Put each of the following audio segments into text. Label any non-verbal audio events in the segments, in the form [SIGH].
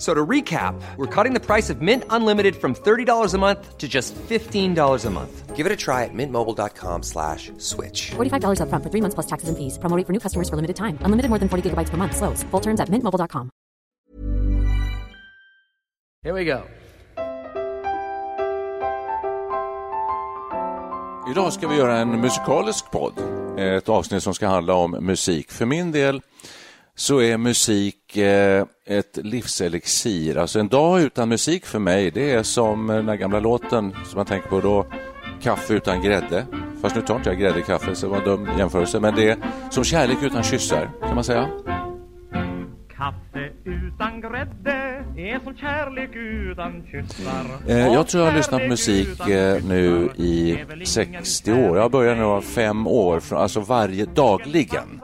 F- So to recap, we're cutting the price of Mint Unlimited from $30 a month to just $15 a month. Give it a try at mintmobile.com slash switch. $45 upfront for three months plus taxes and fees. Promo for new customers for limited time. Unlimited more than 40 gigabytes per month. Slows. Full terms at mintmobile.com. Here we go. Idag ska vi göra en musikalisk podd. Ett avsnitt som ska handla om musik. För min del så är musik eh, ett livselixir. Alltså en dag utan musik för mig, det är som den där gamla låten som man tänker på då, Kaffe utan grädde. Fast nu tar inte jag grädde i kaffe, så det var en dum jämförelse. Men det är som kärlek utan kyssar, kan man säga. Kaffe utan grädde är som kärlek utan kyssar. Eh, Jag tror jag har lyssnat på musik eh, nu i 60 år. Jag började när jag var fem år, alltså varje dagligen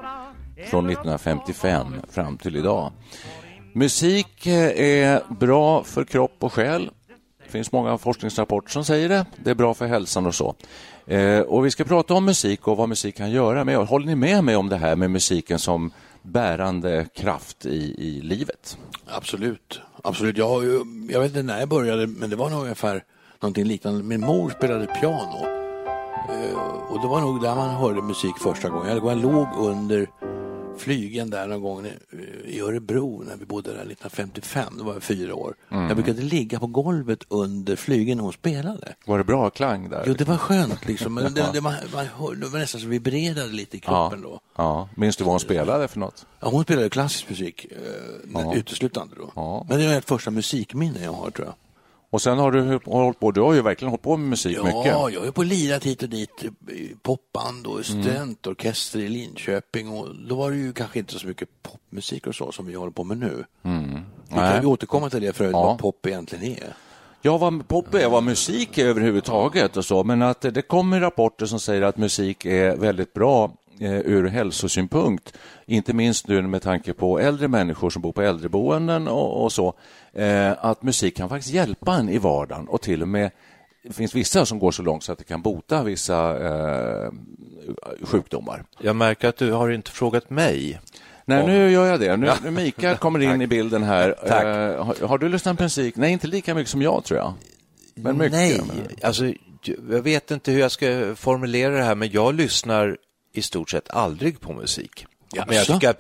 från 1955 fram till idag. Musik eh, är bra för kropp och själ. Det finns många forskningsrapporter som säger det. Det är bra för hälsan och så. Eh, Och vi ska prata om musik och vad musik kan göra. Men håller ni med mig om det här med musiken som bärande kraft i, i livet? Absolut. Absolut. Jag, jag vet inte när jag började, men det var nog ungefär någonting liknande. Min mor spelade piano. Eh, Och det var nog där man hörde musik första gången. Jag låg under flygen där någon gång eh, i Örebro när vi bodde där 1955. Då var jag fyra år. Jag brukade ligga på golvet under flygen när hon spelade. Var det bra klang där? Jo, det var skönt liksom. Men det, det, man, det var nästan så vibrerade lite i kroppen då. Ja. Minns du vad hon spelade för något? Ja, hon spelade klassisk musik eh, uteslutande då. Ja. Men det är ett första musikminne jag har tror jag. Och sen har du hållit på, du har ju verkligen hållit på med musik Ja, mycket. jag har på lirat hit och dit popband och studentorkester i Linköping och då var det ju kanske inte så mycket popmusik och så som vi håller på med nu. Vi Nej. kan ju återkomma till det för Ja. vad pop egentligen är. Ja, vad pop är, vad musik är överhuvudtaget och så, men att det kommer rapporter som säger att musik är väldigt bra ur hälsosynpunkt. Inte minst nu med tanke på äldre människor som bor på äldreboenden och, och så. Eh, att musik kan faktiskt hjälpa en i vardagen och till och med det finns vissa som går så långt så att det kan bota vissa eh, sjukdomar. Jag märker att du har inte frågat mig. Nej, nu gör jag det. Nu, nu Mikael kommer in [LAUGHS] i bilden här. [LAUGHS] Eh, har, har du lyssnat på musik? Nej, inte lika mycket som jag tror jag. Men mycket. Nej, men- alltså, jag vet inte hur jag ska formulera det här, men jag lyssnar i stort sett aldrig på musik. Men jag tycker,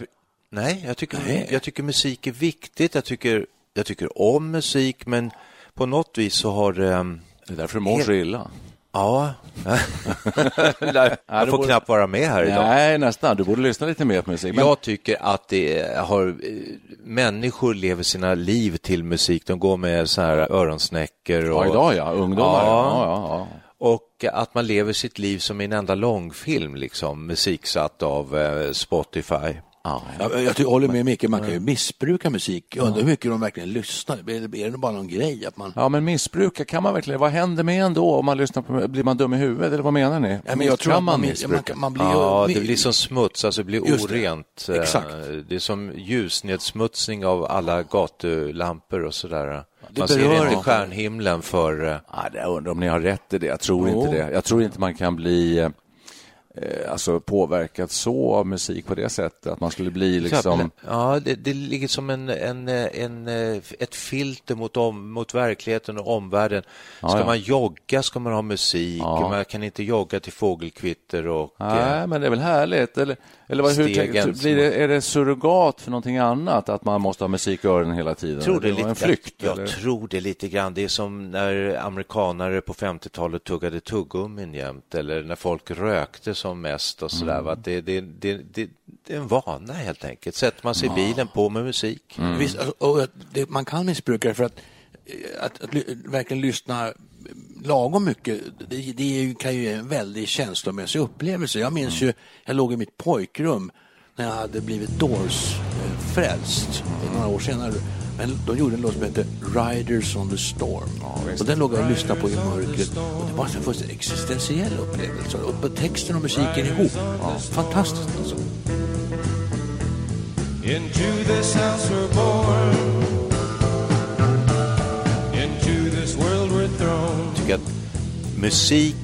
nej, jag tycker, Nej. jag tycker musik är viktigt. Jag tycker, jag tycker om musik, men på något vis så har ehm, Det är därför du mår så illa. Ja, [LAUGHS] jag får knappt vara med här idag. Nej, nästan. Du borde lyssna lite mer på musik. Men, Jag tycker att det har, eh, människor lever sina liv till musik. De går med så här öronsnäckor. Och, ja, idag ja. Ungdomar. Ja. Ja, ja, ja. Och att man lever sitt liv som i en enda långfilm, liksom, musiksatt av eh, Spotify. Ja, Jag, jag, ty- håller med Micke, man kan ju missbruka musik. Jag undrar hur mycket de verkligen lyssnar. Är, är det bara någon grej att man... ja, men missbruka, kan man verkligen... Vad händer med en då om man lyssnar på... Blir man dum i huvudet eller vad menar ni? Ja, men jag tror kan man man, missbruka? man, man blir Ja, det blir som smuts, alltså det blir Just det. orent. Eh, Exakt. Det är som ljusnedsmutsning av alla gatulampor och sådär. Man ser berör inte inte. stjärnhimlen för... eh, Ja, det- jag undrar om ni har rätt i det. Jag tror Jo. inte det. Jag tror inte man kan bli eh, alltså, påverkad så av musik på det sättet. Att man skulle bli liksom... Ja, det, det ligger som en, en, en, eh, ett filter mot, om, mot verkligheten och omvärlden. Ska ja. man jogga ska man ha musik, Ja. man kan inte jogga till fågelkvitter och... eh, Nej, men det är väl härligt. Eller, Eller vad, hur stegen tänker, som- blir det, är det surrogat för någonting annat? Att man måste ha musik i öronen hela tiden? Jag tror det var lite, en flykt? jag eller? tror det lite grann. Det är som när amerikanare på 50-talet tuggade tuggummin jämt eller när folk rökte som mest och sådär. va? Det, det, det, det, det är en vana helt enkelt. Sätter man sig i bilen på med musik. Visst, alltså, och att det, man kan missbruka det för att, eh, att, att, ly- verkligen lyssna lagom mycket, det, det kan ju ge en väldigt känslomässig upplevelse. Jag minns ju, jag låg i mitt pojkrum när jag hade blivit Doors-frälst några år senare. Men de gjorde en låt som hette Riders on the Storm. och den låg jag och lyssnade på i mörkret. Och det var en fullständigt existentiell upplevelse. Och texten och musiken ihop. Fantastiskt alltså. Into this house we're born. Tycker att musik,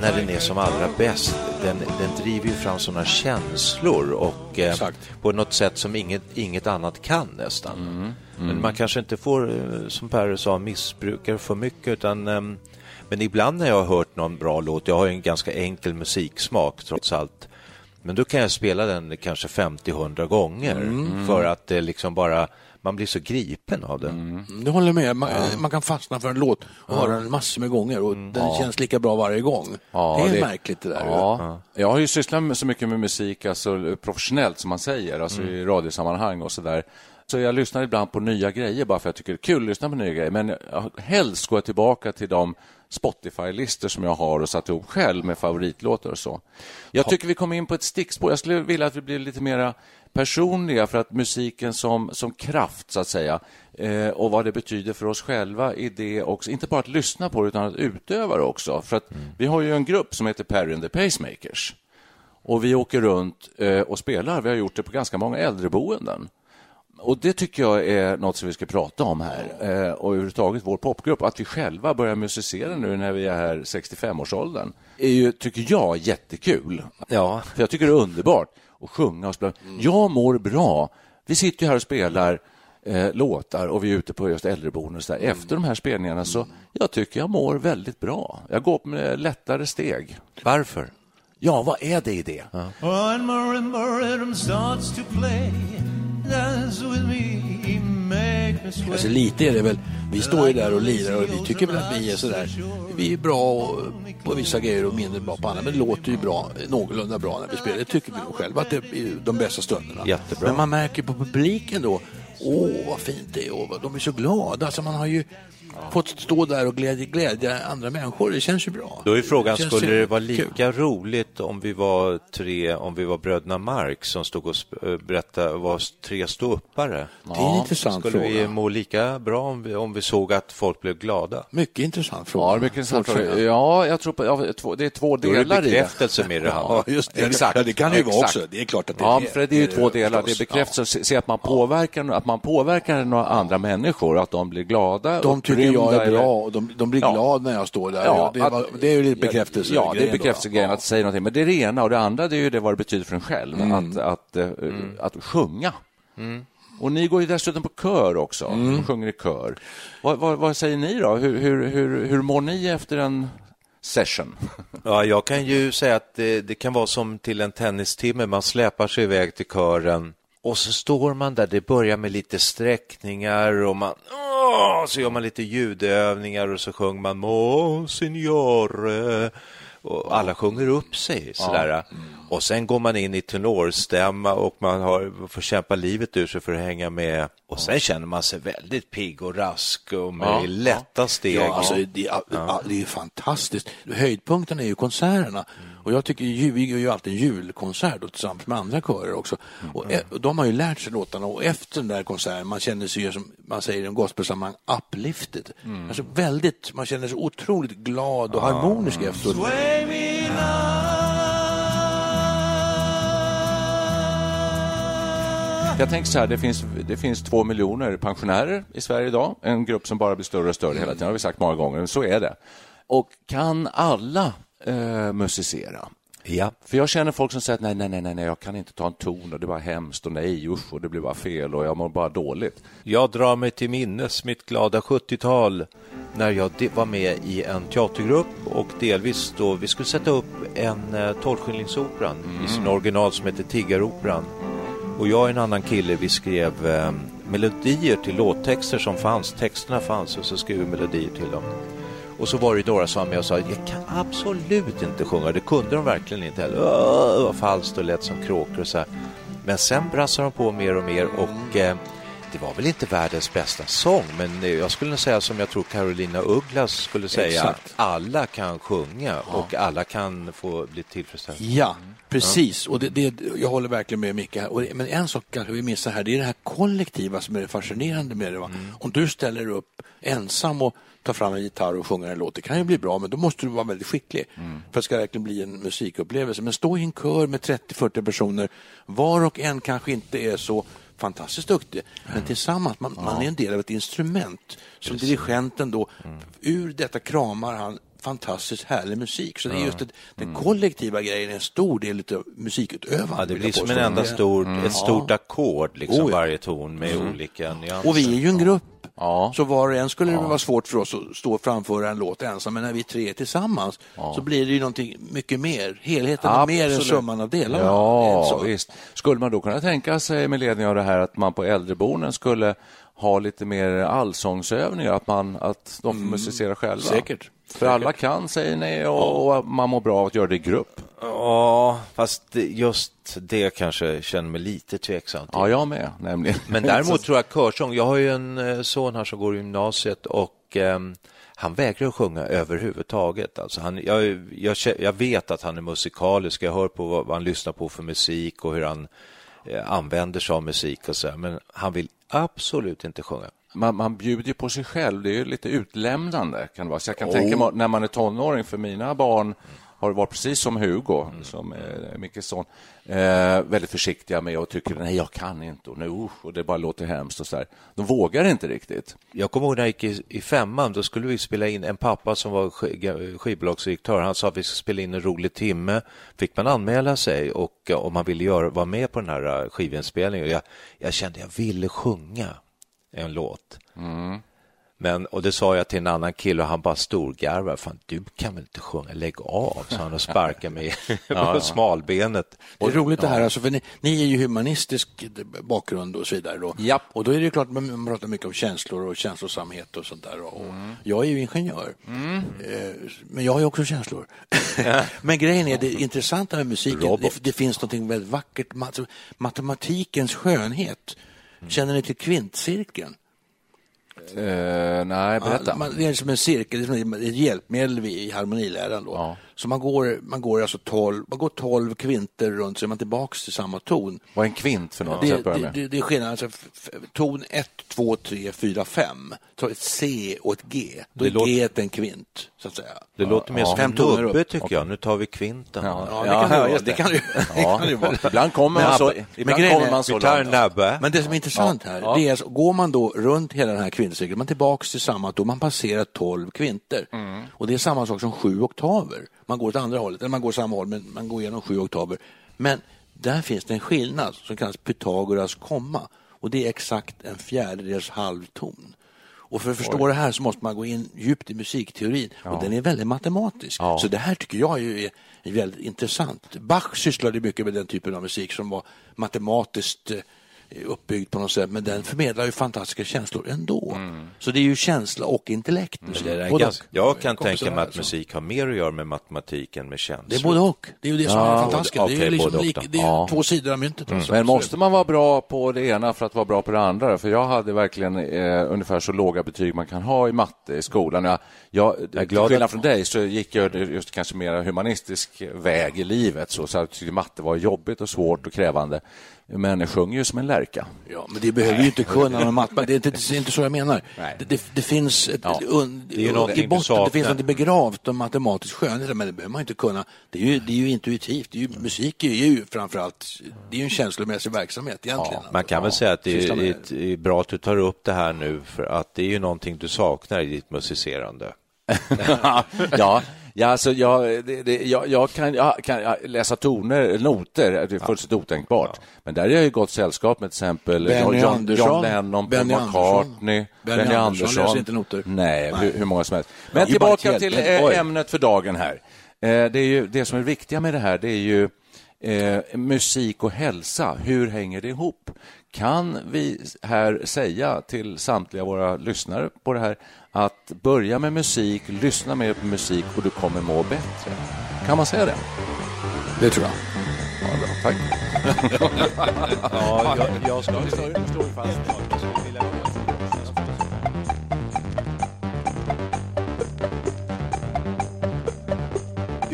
när den är som allra bäst, den, den driver ju fram sådana känslor och eh, på något sätt som inget, inget annat kan nästan. Men man kanske inte får, eh, som Per sa, missbruka för mycket utan ehm, men ibland när jag har hört någon bra låt, jag har ju en ganska enkel musiksmak trots allt, men då kan jag spela den kanske 50-100 gånger för att det liksom bara, man blir så gripen av den. Det håller jag med. Man, man kan fastna för en låt och höra den massor med gånger och den känns lika bra varje gång. Ja, det är det- märkligt det där. Ja. Jag har ju sysslat med så mycket med musik, alltså professionellt som man säger, alltså i radiosammanhang och sådär. Så jag lyssnar ibland på nya grejer bara för att jag tycker det är kul att lyssna på nya grejer. Men jag- helst går jag tillbaka till de Spotify-listor som jag har och satt ihop själv med favoritlåtar och så. Jag tycker vi kommer in på ett stickspår. Jag skulle vilja att vi blir lite mera personliga för att musiken som, som kraft, så att säga, eh, och vad det betyder för oss själva i det också. Inte bara att lyssna på det, utan att utöva det också. För att vi har ju en grupp som heter Perry and the Pacemakers. Och vi åker runt eh, och spelar. Vi har gjort det på ganska många äldreboenden. Och det tycker jag är något som vi ska prata om här. Eh, och överhuvudtaget vår popgrupp. Att vi själva börjar musicera nu när vi är här 65-årsåldern är ju, tycker jag, jättekul. Ja. För jag tycker det är underbart att sjunga och spela. Jag mår bra. Vi sitter ju här och spelar eh, låtar och vi är ute på just äldreboenden och så där. Efter de här spelningarna så jag tycker jag mår väldigt bra. Jag går med lättare steg. Varför? Ja, vad är det i det? When Alltså lite är det väl, vi står ju där och lirar och vi tycker väl att vi är sådär, vi är bra på vissa grejer och mindre bra på andra, men det låter ju bra, någorlunda bra när vi spelar. Det tycker vi nog själva att det är de bästa stunderna. Jättebra. Men man märker på publiken då, åh vad fint det är och de är så glada. Alltså man har ju fått stå där och glädja, glädja andra människor, det känns ju bra. Då är frågan, känns skulle det vara kul. lika roligt om vi var tre, om vi var bröderna Marx som stod och eh, berättade, var tre ståuppare? Det är en intressant Skulle vi fråga. må lika bra om vi, om vi såg att folk blev glada? Mycket intressant fråga. Ja, det är mycket intressant. Säga. Ja, jag tror på, ja, det är två Då är det delar i det. bekräftelse med det Ja, just det. Exakt. Ja, det kan det ju vara också. Det är klart att det ja, är för det är ju det två är det delar. Det är bekräftelse, se att man påverkar, att man påverkar några andra människor, att de blir glada. De tycker jag upprymda är eller- bra och de, de blir Ja. glada när jag står där. Ja, det, var, att- det är ju lite bekräftelse. Ja, det är bekräftelsegrejen Ja. att säga någonting. Men det är det ena och det andra det är ju det vad det betyder för en själv, att, att, eh, att sjunga. Och ni går ju dessutom på kör också, och sjunger i kör. Vad, vad, vad säger ni då? Hur, hur, hur, hur mår ni efter en session? [LAUGHS] Ja, jag kan ju säga att det, det kan vara som till en tennistimme. Man släpar sig iväg till kören och så står man där. Det börjar med lite sträckningar och man så gör man lite ljudövningar och så sjunger man Mo signore och alla sjunger upp sig sådär. Och sen går man in i tenorstämma och man har, får kämpa livet ur sig för att hänga med. Och sen känner man sig väldigt pigg och rask och med Ja. lätta steg. Ja, alltså, det, ja. det är fantastiskt. Höjdpunkten är ju konserterna. Och jag tycker ju, vi gör ju alltid en julkonsert då, tillsammans med andra körer också. Och, e- och de har ju lärt sig låtarna och efter den där konserten, man känner sig ju som man säger i en gospelsammanhang, uplifted. Alltså väldigt, man känner sig otroligt glad och harmonisk efteråt. Jag tänker så här, det finns, det finns två miljoner pensionärer i Sverige idag. En grupp som bara blir större och större hela tiden, det har vi sagt många gånger, men så är det. Och kan alla eh, musicera? Ja. För jag känner folk som säger att nej, nej, nej, nej, jag kan inte ta en ton och det bara hemskt och nej, usch, och det blir bara fel och jag mår bara dåligt. Jag drar mig till minnes mitt glada 70-tal. när jag var med i en teatergrupp och delvis då vi skulle sätta upp en eh, Tolvskillingsoperan i sin original som heter Tiggaroperan. Och jag och en annan kille vi skrev eh, melodier till låttexter som fanns. Texterna fanns och så skrev vi melodier till dem. Och så var det några som var med och sa jag kan absolut inte sjunga. Det kunde de verkligen inte heller. Åh, vad falskt och lät som kråkor och så här. Men sen brassade de på mer och mer och eh, det var väl inte världens bästa sång men eh, jag skulle säga som jag tror Carolina Ugglas skulle säga. Exakt. Alla kan sjunga och alla kan få bli tillfredsställda. Ja, precis. Och det, det, jag håller verkligen med Micke. här. Men en sak kanske vi missar här, det är det här kollektiva som är det fascinerande med det. Va? Om du ställer upp ensam och tar fram en gitarr och sjunger en låt, det kan ju bli bra, men då måste du vara väldigt skicklig för att det ska verkligen bli en musikupplevelse. Men stå i en kör med 30-40 personer, var och en kanske inte är så fantastiskt duktig, men tillsammans, man, man är en del av ett instrument. Som dirigenten då, ur detta kramar han fantastiskt härlig musik. Så det är just det, den kollektiva grejen är en stor del av musikutövandet. Ja, det blir som en enda stor, ett stort ackord, liksom Oh, varje ton med olika nyanser. Och vi är ju en grupp. Ja. Så var och en skulle det vara svårt för oss att stå och framföra en låt ensam, men när vi tre är tillsammans så blir det ju någonting mycket mer. Helheten är mer än Absolut. summan av delarna. Ja, visst. Skulle man då kunna tänka sig med ledning av det här att man på äldreboenden skulle ha lite mer allsångsövningar, att, man, att de får musicera själva? Säkert. För alla kan, säger ni, och, och man mår bra av att göra det i grupp. Ja, fast just det kanske känner mig lite tveksam till. Ja, jag med, nämligen. Men däremot [LAUGHS] tror jag körsång. Jag har ju en eh, son här som går i gymnasiet och ehm, han vägrar att sjunga överhuvudtaget. Alltså han, jag, jag, jag vet att han är musikalisk. Jag hör på vad, vad han lyssnar på för musik och hur han använder sig av musik och så här. Men han vill absolut inte sjunga. man, man bjuder ju på sig själv. Det är ju lite utlämnande. Kan det vara. Så jag kan tänka mig när man är tonåring, för mina barn har varit precis som Hugo, som är Mickes son, eh, väldigt försiktiga med och tycker nej, jag kan inte och, nu, och det bara låter hemskt och så där. De vågar inte riktigt. Jag kommer ihåg när jag gick i, i femman, då skulle vi spela in en pappa som var sk- skivbolagsdirektör. Han sa att vi skulle spela in en rolig timme. Fick man anmäla sig och eh, om man ville göra, vara med på den här eh, skivinspelningen. Jag, jag kände jag ville sjunga en låt. Men, och det sa jag till en annan kille och han bara storgarvade. Fan, du kan väl inte sjunga? Lägg av, sa han och sparkade mig [LAUGHS] på smalbenet. Det är roligt det här, alltså, för ni, ni är ju humanistisk bakgrund och så vidare. Då. Japp. Och då är det klart man pratar mycket om känslor och känslosamhet och sånt där. Och Jag är ju ingenjör, Eh, men jag har ju också känslor. [LAUGHS] men grejen är, det intressanta med musiken, det, det finns något väldigt vackert, mat- matematikens skönhet. Känner ni till kvintcirkeln? Eh, nej, berätta. Ja, man, det är som en cirkel, det är ett hjälpmedel i harmoniläran. Då. Ja. Så man går, man går alltså 12, man går 12 kvinter runt så är man tillbaks till samma ton. Vad är en kvint för något? Det, det, det, det är skillnad, alltså, ton 1, 2, 3, 4, 5. Så ett C och ett G. Då Det är låter- G en kvint, så att säga. Det låter mer som en toner nubbe upp. tycker jag. Nu tar vi kvinten. Ja. Ja, det Ja, kan det just Det kan [LAUGHS] det, det, Ja. kan det vara. Ibland kommer man Men- så, men ibland grejen kommer är- man så långt. Men det som är intressant här, Ja. det är alltså, går man då runt hela den här kvintcirkeln, man tillbaks till samma ton, man passerar 12 kvinter. Mm. Och det är samma sak som sju oktaver. Man går åt andra hållet, eller man går samma håll, men man går igenom sju oktaver. Men där finns det en skillnad som kallas Pythagoras komma. Och det är exakt en fjärdedels halvton. Och för att förstå det här så måste man gå in djupt i musikteorin och den är väldigt matematisk. Ja. Så det här tycker jag är väldigt intressant. Bach sysslade mycket med den typen av musik som var matematiskt eh, uppbyggd på något sätt, men den förmedlar ju fantastiska känslor ändå. Så det är ju känsla och intellekt. musik. Det är Både ganska, och. jag kan tänka mig att alltså. musik har mer att göra med matematik än med känslor. Det är både och. Det är ju det som Ja, är fantastiskt. både- det är liksom lik, då. det är Ja. två sidor av myntet. Alltså. Men måste man vara bra på det ena för att vara bra på det andra? För jag hade verkligen eh, ungefär så låga betyg man kan ha i matte i skolan. Jag, jag, är till glad skillnad att- från dig så gick jag just kanske mer humanistisk väg i livet. Så, så jag tyckte matte var jobbigt och svårt och krävande. Men jag sjunger ju som en lärka. Ja, men det behöver ju inte kunna med matte. Det är inte, det så jag menar. Det, det, det finns ett, Ja. un, Det är i botten, det finns något begravt om matematisk skönhet, men det behöver man inte kunna. Det är ju, det är ju intuitivt. Det är ju, musik är ju framförallt, det är ju en känslomässig verksamhet egentligen. Man kan väl säga att det är, med ett- är bra att du tar upp det här nu för att det är ju någonting du saknar i ditt musicerande. [LAUGHS] ja, Ja, alltså jag, det, det, jag, jag kan, jag kan läsa toner, noter, det är fullständigt otänkbart. Men där är jag i gott sällskap med till exempel Benny John, Andersson. John Lennon, Paul McCartney, Andersson. Benny, Benny Andersson Andersson. läser inte noter. Nej, Nej. Hur, hur många som helst. Ja, Men bara tillbaka till eh, ämnet för dagen här. Eh, Det, är ju, det som är viktiga med det här, det är ju eh, musik och hälsa. Hur hänger det ihop? Kan vi här säga till samtliga våra lyssnare på det här att börja med musik, lyssna mer på musik och du kommer må bättre? Kan man säga det? Det tror jag. Ja, bra, tack. [LAUGHS] Ja, jag, jag ska...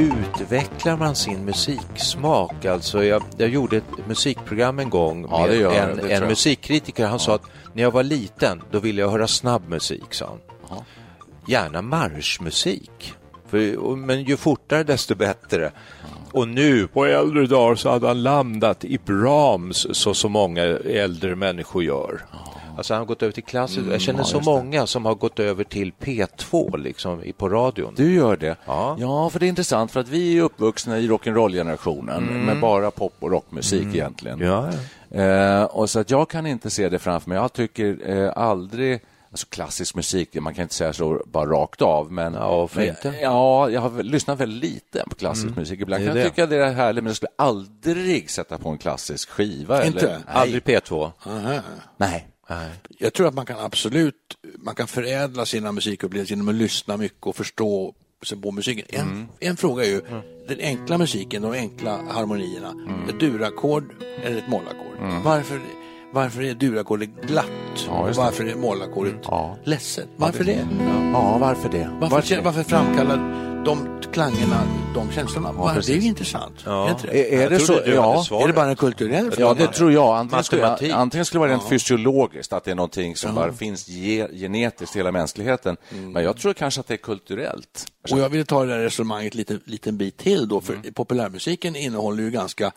Utvecklar man sin musiksmak? Alltså jag, jag gjorde ett musikprogram en gång Ja, med jag, en, en musikkritiker. Han sa att när jag var liten, då ville jag höra snabb musik, sa han. Gärna marschmusik. För, men ju fortare desto bättre. Och nu på äldre dagar så hade han landat i Brahms så så många äldre människor gör. Alltså han har gått över till klassiskt. jag känner ja, så många som har gått över till P2 liksom på radion. Du gör det? Ja. för det är intressant för att vi är uppvuxna i rock'n'roll-generationen med bara pop och rockmusik egentligen. Ja, Eh, och så att jag kan inte se det framför mig. Jag tycker eh, aldrig... Alltså klassisk musik, man kan inte säga så bara rakt av. Men, Ja, men, inte? Ja, jag har lyssnat väldigt lite på klassisk musik. Ibland kan jag tycka det är härligt, men jag skulle aldrig sätta på en klassisk skiva. Inte? Eller. Aldrig P2. Aha. Nej. Jag tror att man kan absolut man kan förädla sina musikupplevelser genom att lyssna mycket och förstå sig på musiken. En, Mm. en fråga är ju den enkla musiken, de enkla harmonierna. Mm. Ett durackord eller ett mollackord. Varför, varför är durackordet glatt Ja, och varför är mollackordet Ja. ledset? Varför det? Ja, varför det? Varför, varför, framkallar de klangerna de känslorna? Var, det är ju intressant. Ja. Är, inte det? Är, det så? Ja. är det bara en kulturell fråga? Ja, det tror jag. Antingen skulle, Matematik. antingen skulle det vara rent fysiologiskt, att det är någonting som bara finns ge, genetiskt i hela mänskligheten. Men jag tror kanske att det är kulturellt. Och jag vill ta det här resonemanget lite liten bit till då, för populärmusiken innehåller ju ganska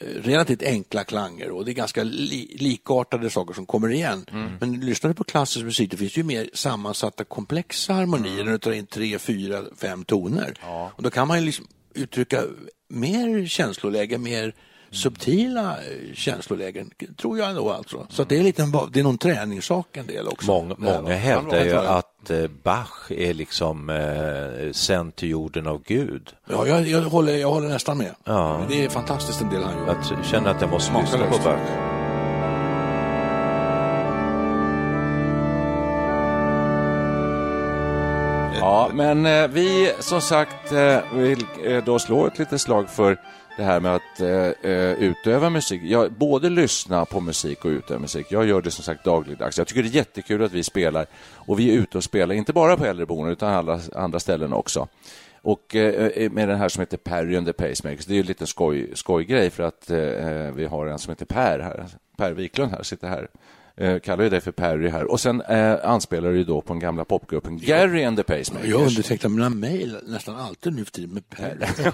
relativt enkla klanger och det är ganska li likartade saker som kommer igen. Men lyssnar du på klassisk musik, det finns ju mer sammansatta komplexa harmonier när du tar in tre, fyra, fem toner. Och då kan man ju liksom uttrycka mer känsloläge, mer subtila eh, känslolägen, tror jag ändå alltså. Så det är, lite det är någon träningssak en del också. Många, många hävdar ju att eh, Bach är liksom eh, sänd till jorden av Gud. Ja, jag, jag, håller, jag håller nästan med. Ja. Det är fantastiskt en del han gör. Jag känner att jag måste lyssna på. Bach. Ja, men eh, vi som sagt eh, vill eh, då slå ett litet slag för det här med att eh, eh, utöva musik. Jag, både lyssna på musik och utöva musik. Jag gör det som sagt dagligdags. Jag tycker det är jättekul att vi spelar och vi är ute och spelar, inte bara på äldreboenden utan alla andra ställen också. Och eh, eh, med den här som heter Perry and the Pacemakers, det är ju en liten skoj, skojgrej för att eh, eh vi har en som heter Per här, Per Wiklund här, sitter här. Eh, kallar ju dig för Perry här. Och sen eh, anspelar du ju då på den gamla popgruppen Gary and the Pacemakers. Jag undertecknar mina mejl nästan alltid nu för tiden med Per. [LAUGHS]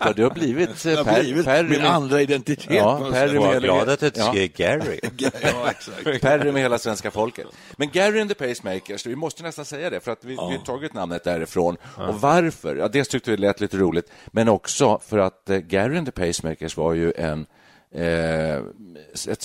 ja, du har blivit eh, per, blivit Perry min med, andra identitet. Ja, Perry med- Var glad att det Ja. skrev Gary. [LAUGHS] ja, exakt. Perry med hela svenska folket. Men Gary and the Pacemakers, vi måste nästan säga det för att vi, vi har tagit namnet därifrån. Och varför? Ja, dels tyckte vi det lät lite roligt, men också för att eh, Gary and the Pacemakers var ju en eh, ett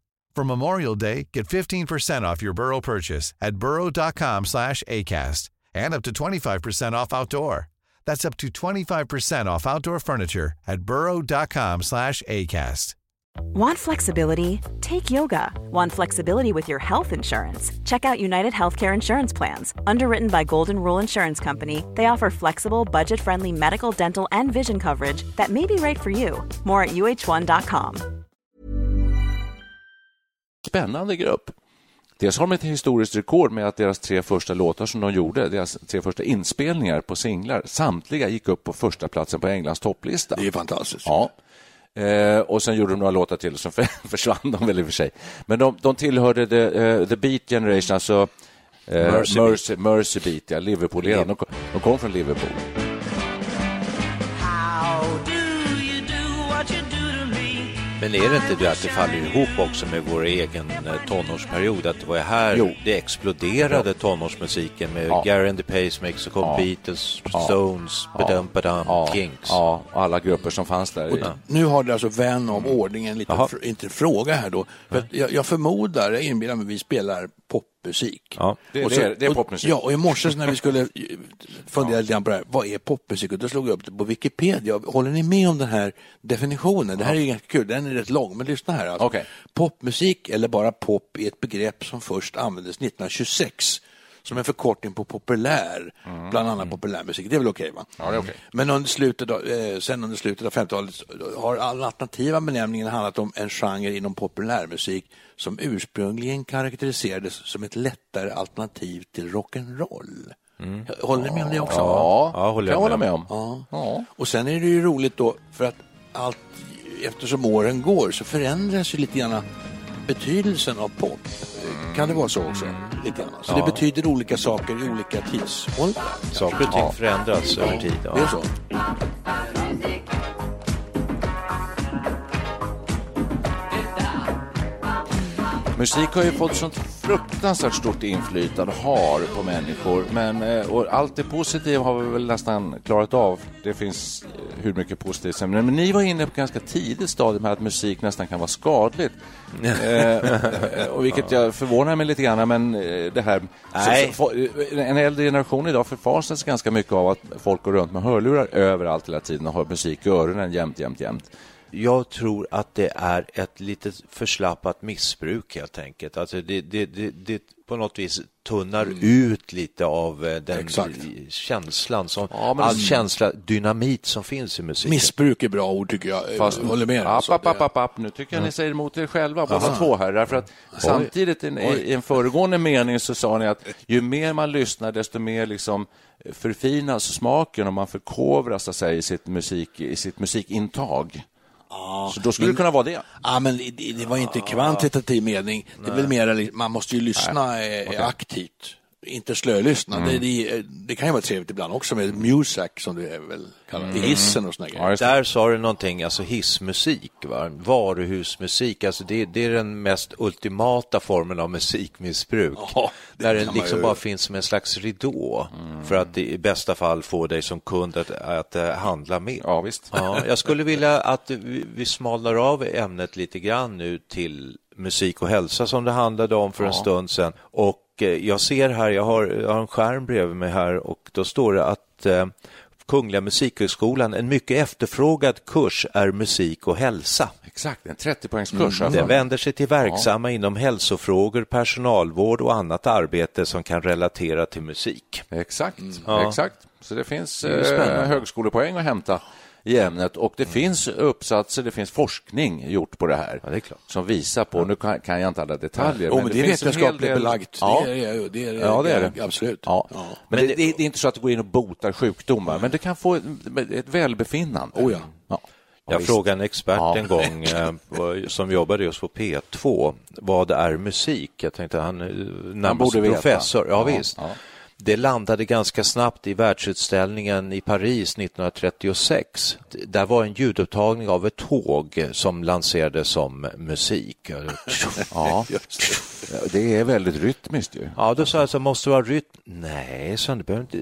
For Memorial Day, get 15% off your Burrow purchase at burrow.com slash ACAST and up to 25% off outdoor. That's up to 25% off outdoor furniture at burrow.com slash ACAST. Want flexibility? Take yoga. Want flexibility with your health insurance? Check out United Healthcare Insurance Plans. Underwritten by Golden Rule Insurance Company, they offer flexible, budget friendly medical, dental, and vision coverage that may be right for you. More at uh1.com. Spännande grupp. Dels har de ett historiskt rekord med att deras tre första låtar som de gjorde, deras tre första inspelningar på singlar, samtliga gick upp på första platsen på Englands topplista. Det är fantastiskt. Ja. Eh, och sen gjorde de några låtar till, som [LAUGHS] försvann de väl i och för sig. Men de, de tillhörde the, uh, the Beat Generation, alltså uh, Mercy Mercy, Mercy Beat, ja, Liverpool. De, de kom från Liverpool. Men är det inte det att det faller ihop också med vår egen eh, tonårsperiod? Att det var här Jo. det exploderade tonårsmusiken med Ja. Gary and the Pacemakers, och Ja. Beatles, Ja. Stones, Ja. Badum Badum, Ja, Kinks. Ja, och alla grupper som fanns där. Och Nu har det alltså vän av ordning en liten, Jaha. fr- inte fråga här då. För jag, jag förmodar, jag inbillar mig, vi spelar popmusik. Ja. Det- Och det så- är- det är och- popmusik. Ja, och i morse när vi skulle [LAUGHS] fundera lite grann på det här, vad är popmusik? Och då slog jag upp det på Wikipedia. Håller ni med om den här definitionen? Det här är ju ganska kul, den är rätt lång, men lyssna här. Alltså. Okej. Popmusik, eller bara pop, är ett begrepp som först användes 1926 som en förkortning på populär, bland annat populärmusik. Det är väl okej? va? Ja, det är okej. Men under slutet av, eh, sen under slutet av 50-talet har all alternativa benämningen handlat om en genre inom populärmusik som ursprungligen karaktäriserades som ett lättare alternativ till rock'n'roll. Håller ni med om det också? Ja, Ja, håller kan jag jag hålla med om. Ja. Ja. Och sen är det ju roligt då, för att allt, eftersom åren går så förändras ju lite grann betydelsen av pop. Kan det vara så också? Lite grann. Så det betyder olika saker i olika tidsåldrar. Saker och ting förändras över tid. Ja. Det är så. Musik har ju fått sånt fruktansvärt stort inflytande, har, på människor. Men, eh, och allt det positiva har vi väl nästan klarat av. Det finns hur mycket positivt som Men ni var inne på ganska tidigt stadium här att musik nästan kan vara skadligt. [LAUGHS] eh, och vilket jag förvånar mig lite grann, men eh, det här... Så, så, en äldre generation idag förfasas ganska mycket av att folk går runt med hörlurar överallt hela tiden och har musik i öronen jämt, jämt, jämt. Jag tror att det är ett lite förslappat missbruk helt enkelt. Alltså det, det, det, det på något vis tunnar ut lite av eh, den Exakt. känslan, som, Ja, men- all känsla, dynamit som finns i musiken. Missbruk är bra ord tycker jag. Fast, jag håller med. App, alltså. app, app, app, app. Nu tycker jag ni säger emot er själva, båda två här. Därför att samtidigt i, i en föregående mening så sa ni att ju mer man lyssnar, desto mer liksom förfinas smaken och man förkovras säga, i, sitt musik, i sitt musikintag. Så då skulle det kunna vara det. Ja, men det, det var inte kvantitativ mening. Det är väl mer, man måste ju lyssna eh, aktivt, inte slölyssna. Mm. Det, det, det kan ju vara trevligt ibland också med music som det är väl kallat, i hissen och såna Ja, grejer. Där sa du någonting, alltså hissmusik, va? varuhusmusik, alltså det, det är den mest ultimata formen av musikmissbruk. Ja, där man liksom ju- bara finns som en slags ridå för att i bästa fall få dig som kund att, att eh, handla mer. Ja, visst. Ja, jag skulle vilja att vi, vi smalnar av ämnet lite grann nu till musik och hälsa som det handlade om för en stund sedan. Och jag ser här, jag har, jag har en skärm bredvid mig här och då står det att eh, Kungliga Musikhögskolan, en mycket efterfrågad kurs är musik och hälsa. Exakt, en 30-poängskurs. har jag Den vänder sig till verksamma inom hälsofrågor, personalvård och annat arbete som kan relatera till musik. Exakt, Ja. exakt. Så det finns spännande. eh, högskolepoäng att hämta i ämnet och det finns uppsatser, det finns forskning gjort på det här Ja, det är klart. som visar på, nu kan, kan jag inte alla detaljer, Jo, men det är en hel vetenskapligt del- belagt. Ja. Det är, det är, Ja, det är det. Absolut. Ja. Ja. Men det, det, det är inte så att det går in och botar sjukdomar, men det kan få ett, ett välbefinnande. Oh ja. Ja. Jag visst. frågade en expert Ja. en gång eh, som jobbade just på P2 vad är musik? Jag tänkte han är närmast professor. Ja, Ja, visst. ja. Det landade ganska snabbt i världsutställningen i Paris 1936. Där var en ljudupptagning av ett tåg som lanserades som musik. Ja. det [LAUGHS] [LAUGHS] är väldigt rytmiskt ju. Ja, då sa jag så måste det vara rytm? Nej, så det behöver inte.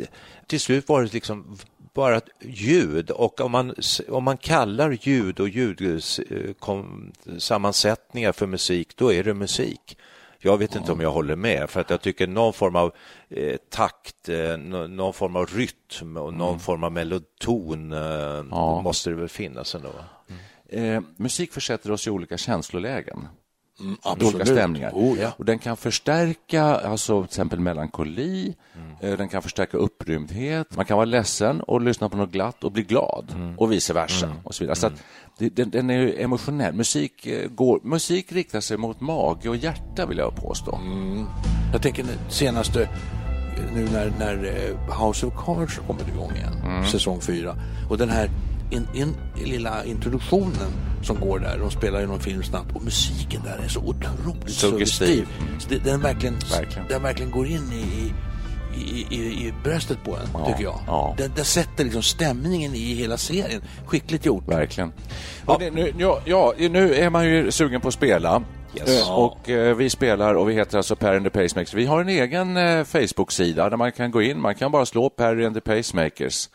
Till slut var det liksom bara ljud och om man, om man kallar ljud och ljudsammansättningar för musik, då är det musik. Jag vet inte om jag håller med, för att jag tycker någon form av eh, takt, eh, nå- någon form av rytm och någon form av meloton eh, måste det väl finnas ändå. eh, musik försätter oss i olika känslolägen. Mm, absolut. olika stämningar. Oh, ja. Och den kan förstärka alltså, till exempel melankoli, eh, den kan förstärka upprymdhet. Man kan vara ledsen och lyssna på något glatt och bli glad och vice versa. Och så vidare. Så att det, den, den är emotionell. Musik, eh, går, musik riktar sig mot mage och hjärta vill jag påstå. Jag tänker senaste, nu när, när eh, House of Cards har kommit igång igen, säsong fyra. Och den här in, in, lilla introduktionen som går där, de spelar ju någon film snabbt och musiken där är så otroligt Suggestiv. suggestiv. Så det, den, verkligen, Verkligen. den verkligen går in i, i, i, i bröstet på en, Ja, tycker jag. ja. Den, den sätter liksom stämningen i hela serien. Skickligt gjort. Verkligen. Och det, nu, ja, ja, nu är man ju sugen på att spela. Eh, Och eh, vi spelar och vi heter alltså Perry and the Pacemakers. Vi har en egen eh, Facebook-sida där man kan gå in. Man kan bara slå Perry and the Pacemakers.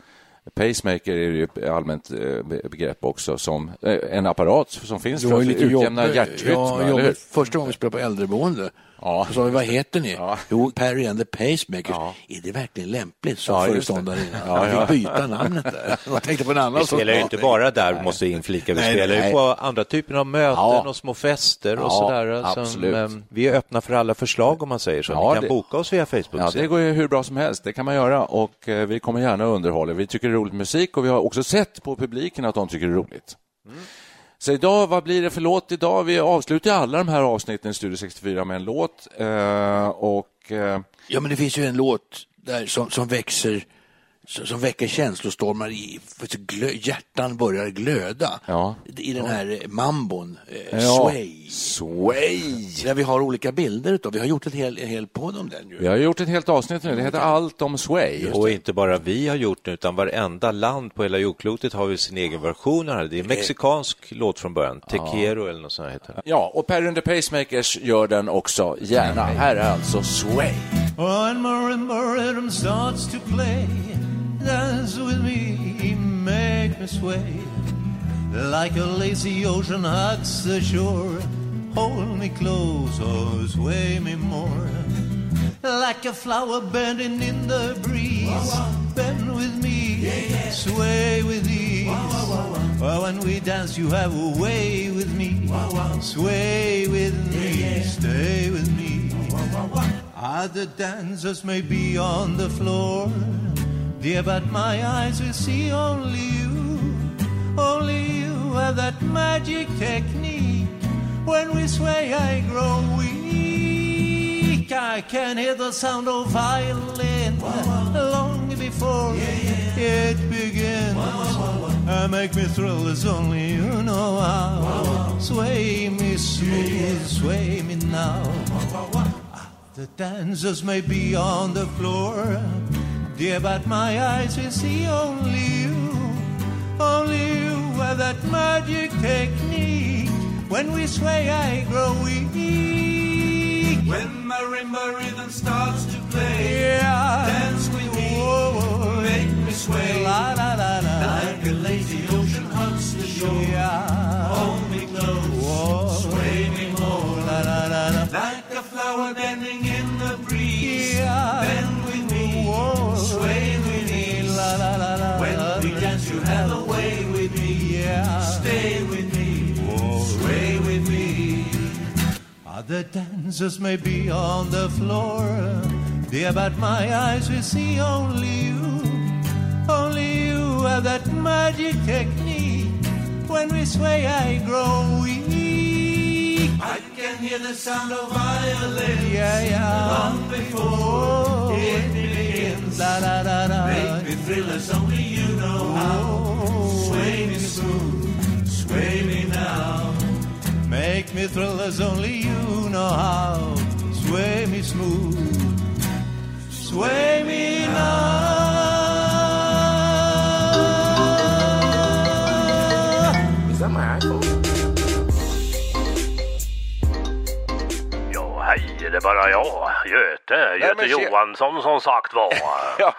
Pacemaker är ju ett allmänt eh, be- begrepp också som eh, en apparat som finns för att utjämna hjärtrytm. Ja. Första gången vi spelade på äldreboende Ja. så sa vi, vad heter ni? Ja. Jo, Perry and the Pacemakers. Ja. Är det verkligen lämpligt? Så Ja, föreståndarinnan. Ja, ja. fick byta namnet där. [LAUGHS] Jag tänkte på en annan Vi spelar ju inte bara där, måste vi inflika. Vi Nej, spelar ju på andra typer av möten Ja. och små fester och Ja, sådär. Som, absolut. eh, vi är öppna för alla förslag om man säger så. Ja, Ni kan det- boka oss via Facebook. Ja, det går ju hur bra som helst. Det kan man göra och eh, vi kommer gärna underhålla. Vi tycker det är roligt musik och vi har också sett på publiken att de tycker det är roligt. Så idag, vad blir det för låt idag? Vi avslutar ju alla de här avsnitten i Studio 64 med en låt eh, och eh, Ja, men det finns ju en låt där som, som växer som, som väcker känslostormar i, hjärtan börjar glöda. Ja. I den här eh, mambon, eh, Ja. Sway. Sway. Där vi har olika bilder utav. Vi har gjort ett hel, en hel podd om den ju. Vi har gjort ett helt avsnitt nu. Det heter Allt om Sway. Och inte bara vi har gjort det, utan varenda land på hela jordklotet har ju sin egen version av det. Det är en mexikansk låt från början, Tequero eller något sånt här heter det. Ja, och Perry and the Pacemakers gör den också gärna. Här är alltså Sway. When marimba rhythm starts to play, dance with me, make me sway. Like a lazy ocean hugs the shore, hold me close or sway me more. Like a flower bending in the breeze, bend with me, sway with ease. When we dance, you have a way with me, sway with me, stay with me. Other dancers may be on the floor, dear, but my eyes will see only you. Only you have that magic technique. When we sway, I grow weak. I can hear the sound of violin long before it begins. Uh, make me thrill as only you know how. Sway me smooth, sway me now. The dancers may be on the floor, dear, but my eyes will see only you. Only you have that magic technique. When we sway, I grow weak. When marimba rhythm starts to play, Yeah. dance with me, Whoa. make me sway. La la la la. Like a lazy ocean hugs the shore, Yeah. hold me close, Whoa. sway me more. La la la la. Like a flower bending Stay with me, sway with me. Other dancers may be on the floor, dear, but my eyes will see only you. Only you have that magic technique. When we sway, I grow weak. I can hear the sound of violin Yeah, yeah. long before Oh, it begins. la la la la. Make me thrill as only you know how. Oh, Sway me smooth, sway me now. make me thrill as only you know how. Sway me smooth, sway me now. Is that my iPhone? Ja, hej, det är bara jag, Göte, Göte tje- Johansson som sagt var. [LAUGHS] Ja,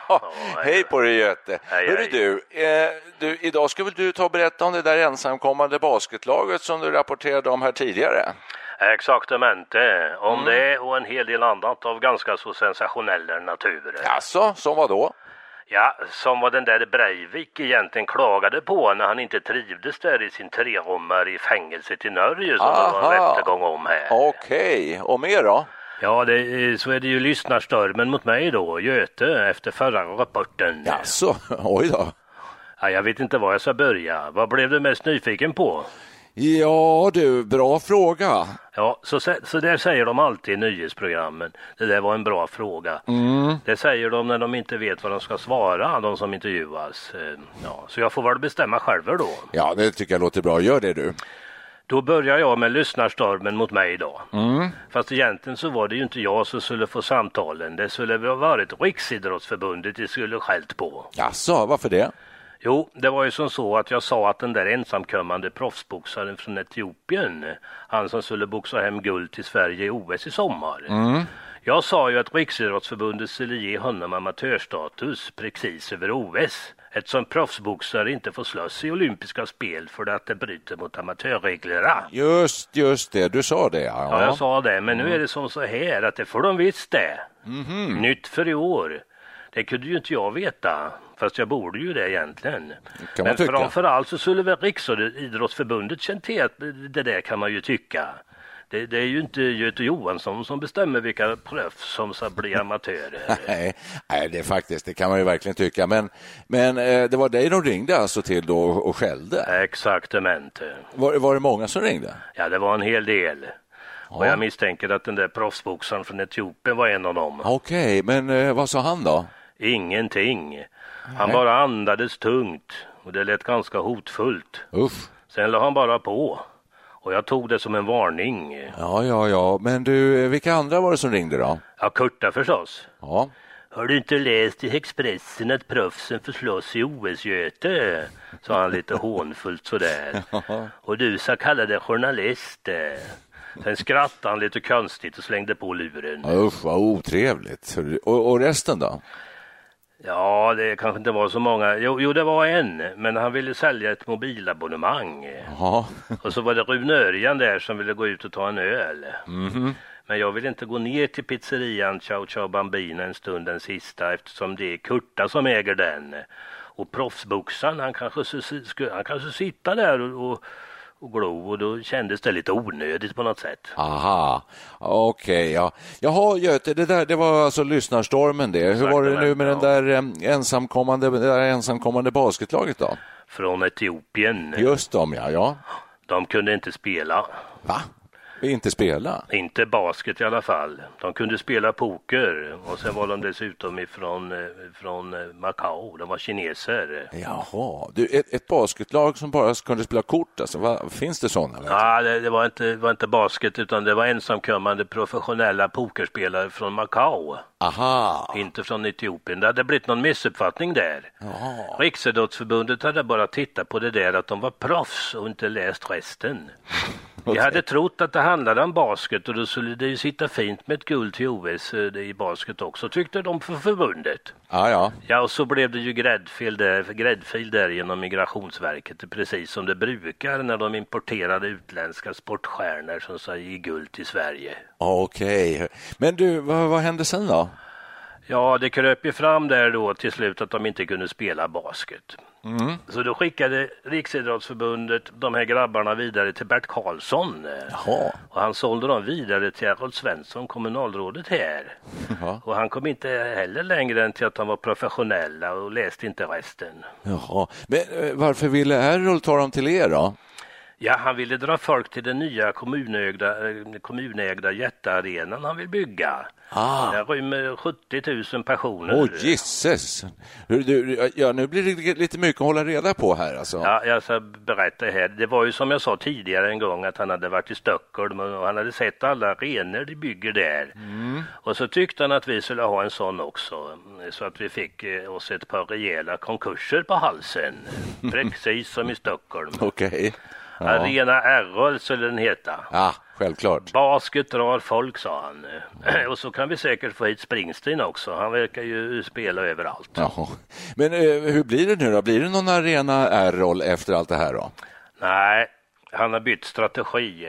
hej på dig Göte. Hej, Hörru hej. du, eh, du, idag ska väl du ta och berätta om det där ensamkommande basketlaget som du rapporterade om här tidigare? Exaktamente, om Mm. det och en hel del annat av ganska så sensationell natur. Alltså, som vad då? Ja, som vad den där Breivik egentligen klagade på när han inte trivdes där i sin trerummare i fängelset i Norge som det var en Aha. rättegång om här. Okej, och mer då? Ja, det, är- så är det ju lyssnarstormen mot mig då, Göte, efter förra rapporten. Jaså, [LAUGHS] oj då. Ja, jag vet inte var jag ska börja. Vad blev du mest nyfiken på? Ja du, bra fråga. Ja, så, så där säger de alltid i nyhetsprogrammen. Det där var en bra fråga. Mm. Det säger de när de inte vet vad de ska svara, de som intervjuas. Eh, Ja, så jag får väl bestämma själv då. Ja, det tycker jag låter bra. Gör det du. Då börjar jag med lyssnarstormen mot mig då. Mm. Fast egentligen så var det ju inte jag som skulle få samtalen. Det skulle ha varit Riksidrottsförbundet det skulle skällt på. Jaså, varför det? Jo, det var ju som så att jag sa att den där ensamkommande proffsboxaren från Etiopien, han som skulle boxa hem guld till Sverige i OS i sommar. Mm. Jag sa ju att Riksidrottsförbundet skulle ge honom amatörstatus precis över OS eftersom proffsboxare inte får slåss i olympiska spel för att det bryter mot amatörreglerna. Just, just det, du sa det. Ja, Ja, jag sa det, men nu är det som så här att det får de visst det. Mhm. Nytt för i år. Det kunde ju inte jag veta, fast jag borde ju det egentligen. man men framförallt så skulle väl Riksidrottsförbundet känt till att det där kan man ju tycka. Det, det är ju inte Göte Johansson som bestämmer vilka proffs som ska bli amatörer. [LAUGHS] Nej, nej, det är faktiskt, det kan man ju verkligen tycka. Men, men eh, det var dig de ringde alltså till då och skällde? Exaktamente. Var, var det många som ringde? Ja, det var en hel del. Och jag misstänker att den där proffsboxaren från Etiopien var en av dem. Okej, men eh, vad sa han då? Ingenting. Han Nej. bara andades tungt och det lät ganska hotfullt. Uff. Sen la han bara på. Och jag tog det som en varning. Ja, ja, ja, men du, eh, vilka andra var det som ringde då? Ja, Kurta förstås. Ja, Har du inte läst i Expressen att proffsen får slåss i OS-Göte? Sa han lite [LAUGHS] hånfullt sådär. Och du ska kalla dig journalist. Sen skrattade han lite konstigt och slängde på luren. usch vad otrevligt. Och, och resten då? Ja, det kanske inte var så många. Jo, jo, det var en, men han ville sälja ett mobilabonnemang. Ja, Och så var det Rune Örjan där som ville gå ut och ta en öl. mhm. Men jag vill inte gå ner till pizzerian Ciao Ciao Bambina en stund den sista eftersom det är Kurta som äger den. Och proffsboxaren han kanske, han kanske sitta där och, och, och glo och då kändes det lite onödigt på något sätt. Aha, okej. ja. Jaha, Göte, det, där, det var alltså lyssnarstormen det. Hur var det nu med den där ensamkommande, det där ensamkommande basketlaget då? Från Etiopien. Just dem, ja. ja. De kunde inte spela. Va? Inte spela? Inte basket i alla fall. De kunde spela poker och sen var de dessutom ifrån eh, från eh, Macao. De var kineser. Jaha, du, ett, ett basketlag som bara kunde spela kort, alltså, va, finns det sådana? Ja, det, det, var inte, var inte basket utan det var ensamkommande professionella pokerspelare från Macao. Aha. Inte från Etiopien. Det hade blivit någon missuppfattning där. Jaha. Riksidrottsförbundet hade bara tittat på det där att de var proffs och inte läst resten. Jag hade [LAUGHS] trott att det handlade om basket och då skulle det ju sitta fint med ett guld till OS eh, i basket också, tyckte de för förbundet. Ja, ja. Ja, och så blev det ju gräddfil där, gräddfil där genom Migrationsverket, precis som det brukar när de importerade utländska sportstjärnor som sa ge guld till Sverige. Okej. Men du, vad, vad hände sen då? Ja, det kröp ju fram där då till slut att de inte kunde spela basket. Mm. Så då skickade Riksidrottsförbundet de här grabbarna vidare till Bert Karlsson. Jaha. Och han sålde dem vidare till Errol Svensson, kommunalrådet här. Ja. Och han kom inte heller längre än till att de var professionella och läste inte resten. Jaha. Men eh, varför ville Errol ta dem till er då? Ja, han ville dra folk till den nya kommunägda, eh, kommunägda jättearenan han vill bygga. Ah. Den rymmer 70 000 personer. Åh, oh, gisses. Ja, nu blir det lite mycket att hålla reda på här alltså. Ja, jag ska berätta här. Det var ju som jag sa tidigare en gång att han hade varit i Stockholm och han hade sett alla arenor de bygger där. Mm. Och så tyckte han att vi skulle ha en sån också. Så att vi fick eh, oss ett par rejäla konkurser på halsen. [LAUGHS] Precis som i Stockholm. Okej. Ja. Arena Errol skulle den heta. ja, självklart. Basket drar folk, sa han. [CLEARS THROAT] Och så kan vi säkert få hit Springsteen också. Han verkar ju spela överallt. Jaha. Men eh, hur blir det nu då? Blir det någon arena Errol efter allt det här då? Nej, han har bytt strategi.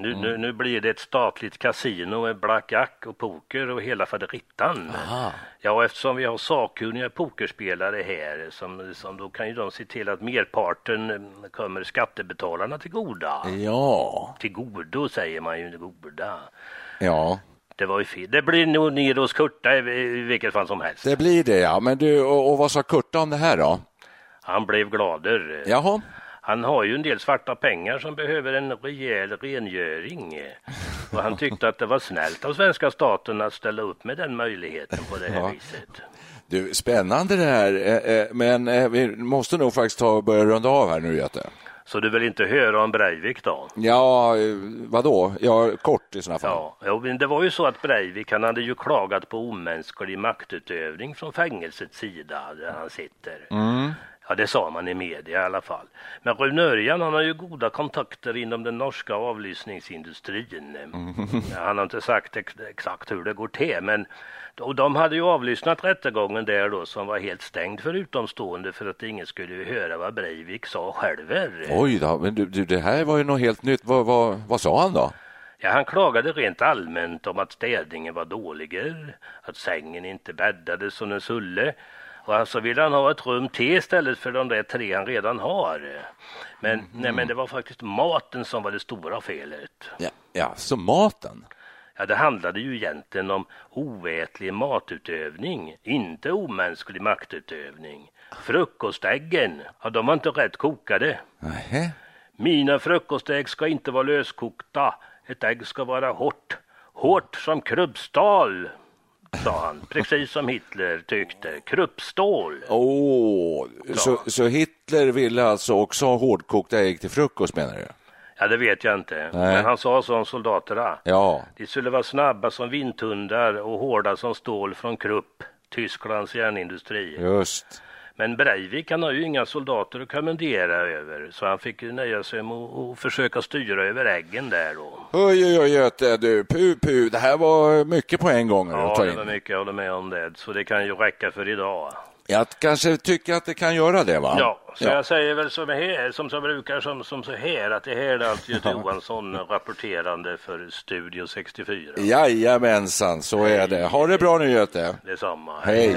Nu, nu, nu blir det ett statligt kasino med blackjack och poker och hela faderittan. Aha. Ja, eftersom vi har sakkunniga pokerspelare här som, som då kan ju de se till att merparten eh, kommer skattebetalarna till goda. Ja, Till godo säger man ju, goda. ja. Det var ju fel. Det blir nog ner hos Kurta i, i vilket fall som helst. Det blir det ja. Men du, och, och vad sa Kurta om det här då? Han blev glader. Jaha. Han har ju en del svarta pengar som behöver en rejäl rengöring. [LAUGHS] Och han tyckte att det var snällt av svenska staten att ställa upp med den möjligheten på det här Ja. viset. Du, spännande det här. Eh, eh, Men eh, vi måste nog faktiskt ta och börja runda av här nu, Göte. Så du vill inte höra om Breivik då? Ja, vadå? Ja, kort i sådana fall. Ja, men det var ju så att Breivik han hade ju klagat på omänsklig maktutövning från fängelsets sida där han sitter. Mm. Ja, det sa man i media i alla fall. Men Rune Örjan han har ju goda kontakter inom den norska avlyssningsindustrin. Ja, Han har inte sagt ex exakt hur det går till, men och de hade ju avlyssnat rättegången där då som var helt stängd för utomstående för att ingen skulle höra vad Breivik sa själver. Oj då, men du, du, det här var ju något helt nytt. Vad, vad, vad sa han då? Ja, han klagade rent allmänt om att städningen var dåliger, att sängen inte bäddades som den skulle. Och alltså ville han ha ett rum till istället för de där tre han redan har. Men, nej, men det var faktiskt maten som var det stora felet. Ja, ja så maten? Ja, det handlade ju egentligen om oätlig matutövning, inte omänsklig maktutövning. Frukostäggen, ja, de var inte rätt kokade. Nähä. Mina frukostägg ska inte vara löskokta. Ett ägg ska vara hårt. Hårt som krubbstål, sa han. Precis som Hitler tyckte. Krubbstål. Åh, så, så Hitler ville alltså också ha hårdkokta ägg till frukost menar du? Ja, det vet jag inte. Nej. Men han sa så om soldaterna. Ja, De skulle vara snabba som vindhundar och hårda som stål från Krupp, Tysklands järnindustri. just. Men Breivik han har ju inga soldater att kommendera över så han fick ju nöja sig med att försöka styra över äggen där då. Oj, oj, oj, Göte, du, pu, pu, det här var mycket på en gång Ja, det var mycket jag håller med om det. Så det kan ju räcka för idag. Jag kanske tycker att det kan göra det, va? Ja, så jag säger väl som, här, som så brukar som, som så här att det här är alltså Göte Johansson rapporterande för Studio 64. Jajamensan, så är det. Ha det bra nu, Göte. Detsamma. Hej.